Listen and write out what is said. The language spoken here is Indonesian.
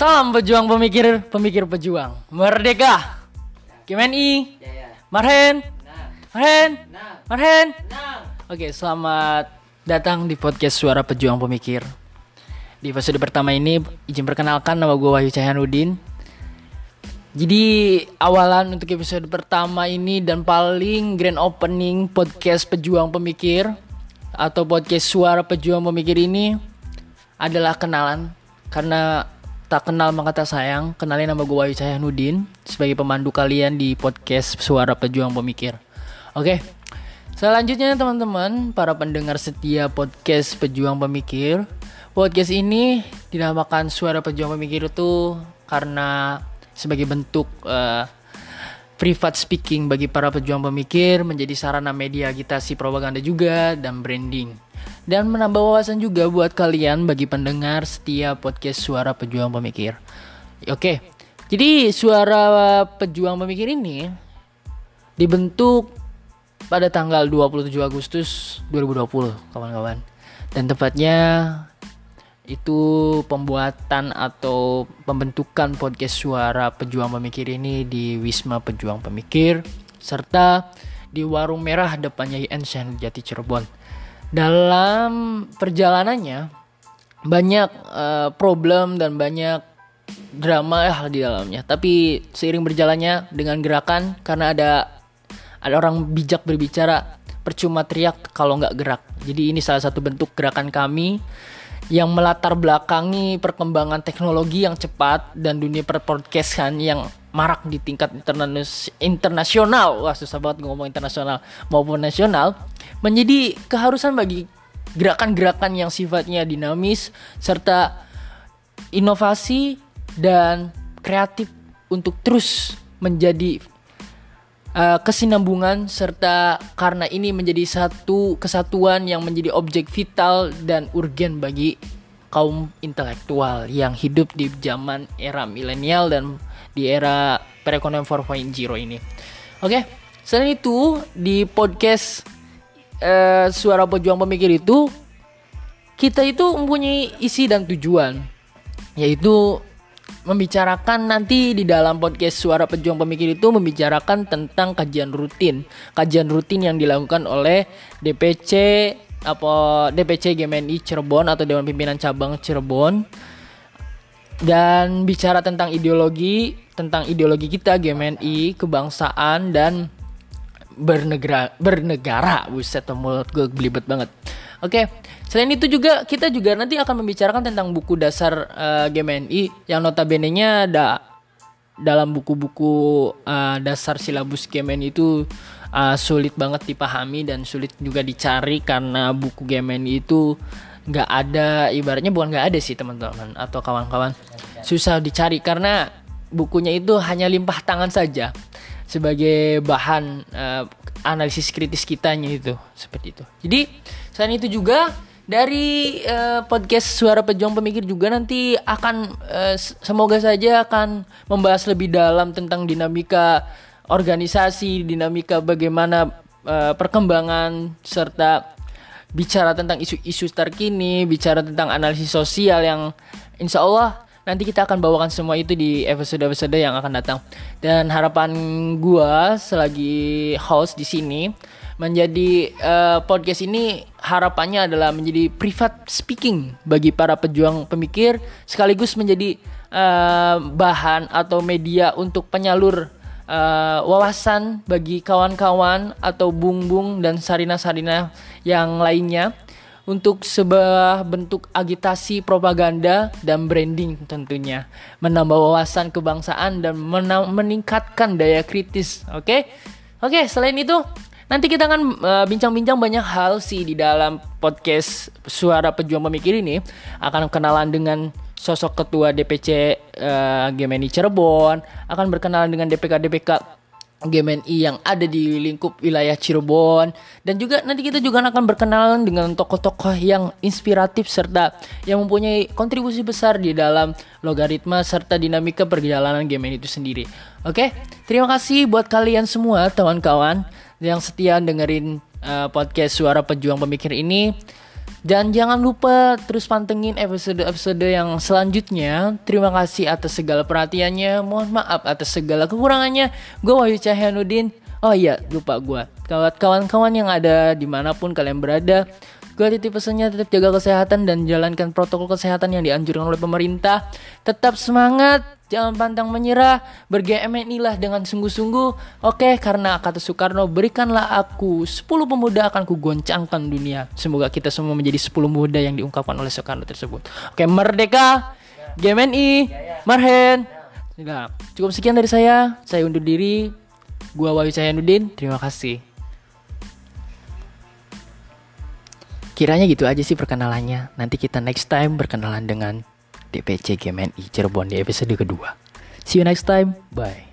Salam pejuang pemikir, pemikir pejuang. Merdeka. KMNI. Marhen. Marhen. Marhen. Oke, selamat datang di podcast Suara Pejuang Pemikir. Di episode pertama ini izin perkenalkan nama gue Wahyu Cahyanudin. Jadi awalan untuk episode pertama ini dan paling grand opening podcast Pejuang Pemikir atau podcast Suara Pejuang Pemikir ini adalah kenalan karena tak kenal maka tak sayang. Kenalin nama gue Wahyu Cahyanudin sebagai pemandu kalian di podcast Suara Pejuang Pemikir. Oke selanjutnya teman-teman para pendengar setia podcast Pejuang Pemikir. Podcast ini dinamakan Suara Pejuang Pemikir itu karena sebagai bentuk uh, private speaking bagi para pejuang pemikir menjadi sarana media agitasi propaganda juga dan branding dan menambah wawasan juga buat kalian bagi pendengar setia podcast Suara Pejuang Pemikir. Oke, jadi Suara Pejuang Pemikir ini dibentuk pada tanggal 27 Agustus 2020, kawan-kawan. Dan tepatnya itu pembuatan atau pembentukan podcast Suara Pejuang Pemikir ini di Wisma Pejuang Pemikir serta di Warung Merah depannya IN Jati Cirebon dalam perjalanannya banyak uh, problem dan banyak drama ya di dalamnya. Tapi seiring berjalannya dengan gerakan karena ada ada orang bijak berbicara percuma teriak kalau nggak gerak. Jadi ini salah satu bentuk gerakan kami yang melatar belakangi perkembangan teknologi yang cepat dan dunia perpodcastan yang marak di tingkat internasional. Wah susah banget ngomong internasional maupun nasional menjadi keharusan bagi gerakan-gerakan yang sifatnya dinamis serta inovasi dan kreatif untuk terus menjadi uh, kesinambungan serta karena ini menjadi satu kesatuan yang menjadi objek vital dan urgen bagi kaum intelektual yang hidup di zaman era milenial dan di era perekonomian 4.0 ini. Oke, selain itu di podcast eh, suara pejuang pemikir itu kita itu mempunyai isi dan tujuan yaitu membicarakan nanti di dalam podcast suara pejuang pemikir itu membicarakan tentang kajian rutin. Kajian rutin yang dilakukan oleh DPC apa DPC GMNI Cirebon atau Dewan Pimpinan Cabang Cirebon. Dan bicara tentang ideologi tentang ideologi kita GMNI kebangsaan dan bernegara bernegara. Buset mulut gue belibet banget oke selain itu juga kita juga nanti akan membicarakan tentang buku dasar uh, eh, GMNI yang notabene nya ada dalam buku-buku uh, dasar silabus GMNI itu uh, sulit banget dipahami dan sulit juga dicari karena buku GMNI itu nggak ada ibaratnya bukan nggak ada sih teman-teman atau kawan-kawan. Susah dicari karena bukunya itu hanya limpah tangan saja sebagai bahan uh, analisis kritis kitanya itu seperti itu. Jadi selain itu juga dari uh, podcast Suara Pejuang Pemikir juga nanti akan uh, semoga saja akan membahas lebih dalam tentang dinamika organisasi, dinamika bagaimana uh, perkembangan serta bicara tentang isu-isu terkini, bicara tentang analisis sosial yang insya Allah nanti kita akan bawakan semua itu di episode-episode yang akan datang. Dan harapan gua selagi host di sini menjadi uh, podcast ini harapannya adalah menjadi private speaking bagi para pejuang pemikir sekaligus menjadi uh, bahan atau media untuk penyalur uh, wawasan bagi kawan-kawan atau bung-bung dan sarina-sarina yang lainnya untuk sebuah bentuk agitasi propaganda dan branding tentunya. Menambah wawasan kebangsaan dan meningkatkan daya kritis oke? Okay? oke okay, selain itu nanti kita akan eh, bincang-bincang uh, banyak hal sih di dalam podcast suara pejuang pemikir ini. Akan kenalan dengan sosok ketua DPC uh, eh, GMNI Cirebon. Akan berkenalan dengan DPK DPK GMNI yang ada di lingkup wilayah Cirebon dan juga nanti kita juga akan berkenalan dengan tokoh-tokoh yang inspiratif serta yang mempunyai kontribusi besar di dalam logaritma serta dinamika perjalanan GMNI itu sendiri. Oke, terima kasih buat kalian semua teman kawan yang setia dengerin uh, podcast Suara Pejuang Pemikir ini. Dan jangan lupa terus pantengin episode-episode yang selanjutnya. Terima kasih atas segala perhatiannya. Mohon maaf atas segala kekurangannya. Gue Wahyu Cahyanuddin. Oh iya, lupa gue. Kawan-kawan yang ada di mana pun kalian berada. Gue titip pesannya tetap jaga kesehatan dan jalankan protokol kesehatan yang dianjurkan oleh pemerintah. Tetap semangat, jangan pantang menyerah, berGMNI lah dengan sungguh-sungguh. Oke, karena kata Soekarno, berikanlah aku 10 pemuda akan kugoncangkan dunia. Semoga kita semua menjadi 10 pemuda yang diungkapkan oleh Soekarno tersebut. Oke, merdeka, GMNI, Marhen. Nah, cukup sekian dari saya. Saya undur diri. Gua Wahyu Cahyanuddin. Terima kasih. Kiranya gitu aja sih perkenalannya. Nanti kita next time berkenalan dengan DPC GMNI Cirebon di episode kedua. See you next time. Bye.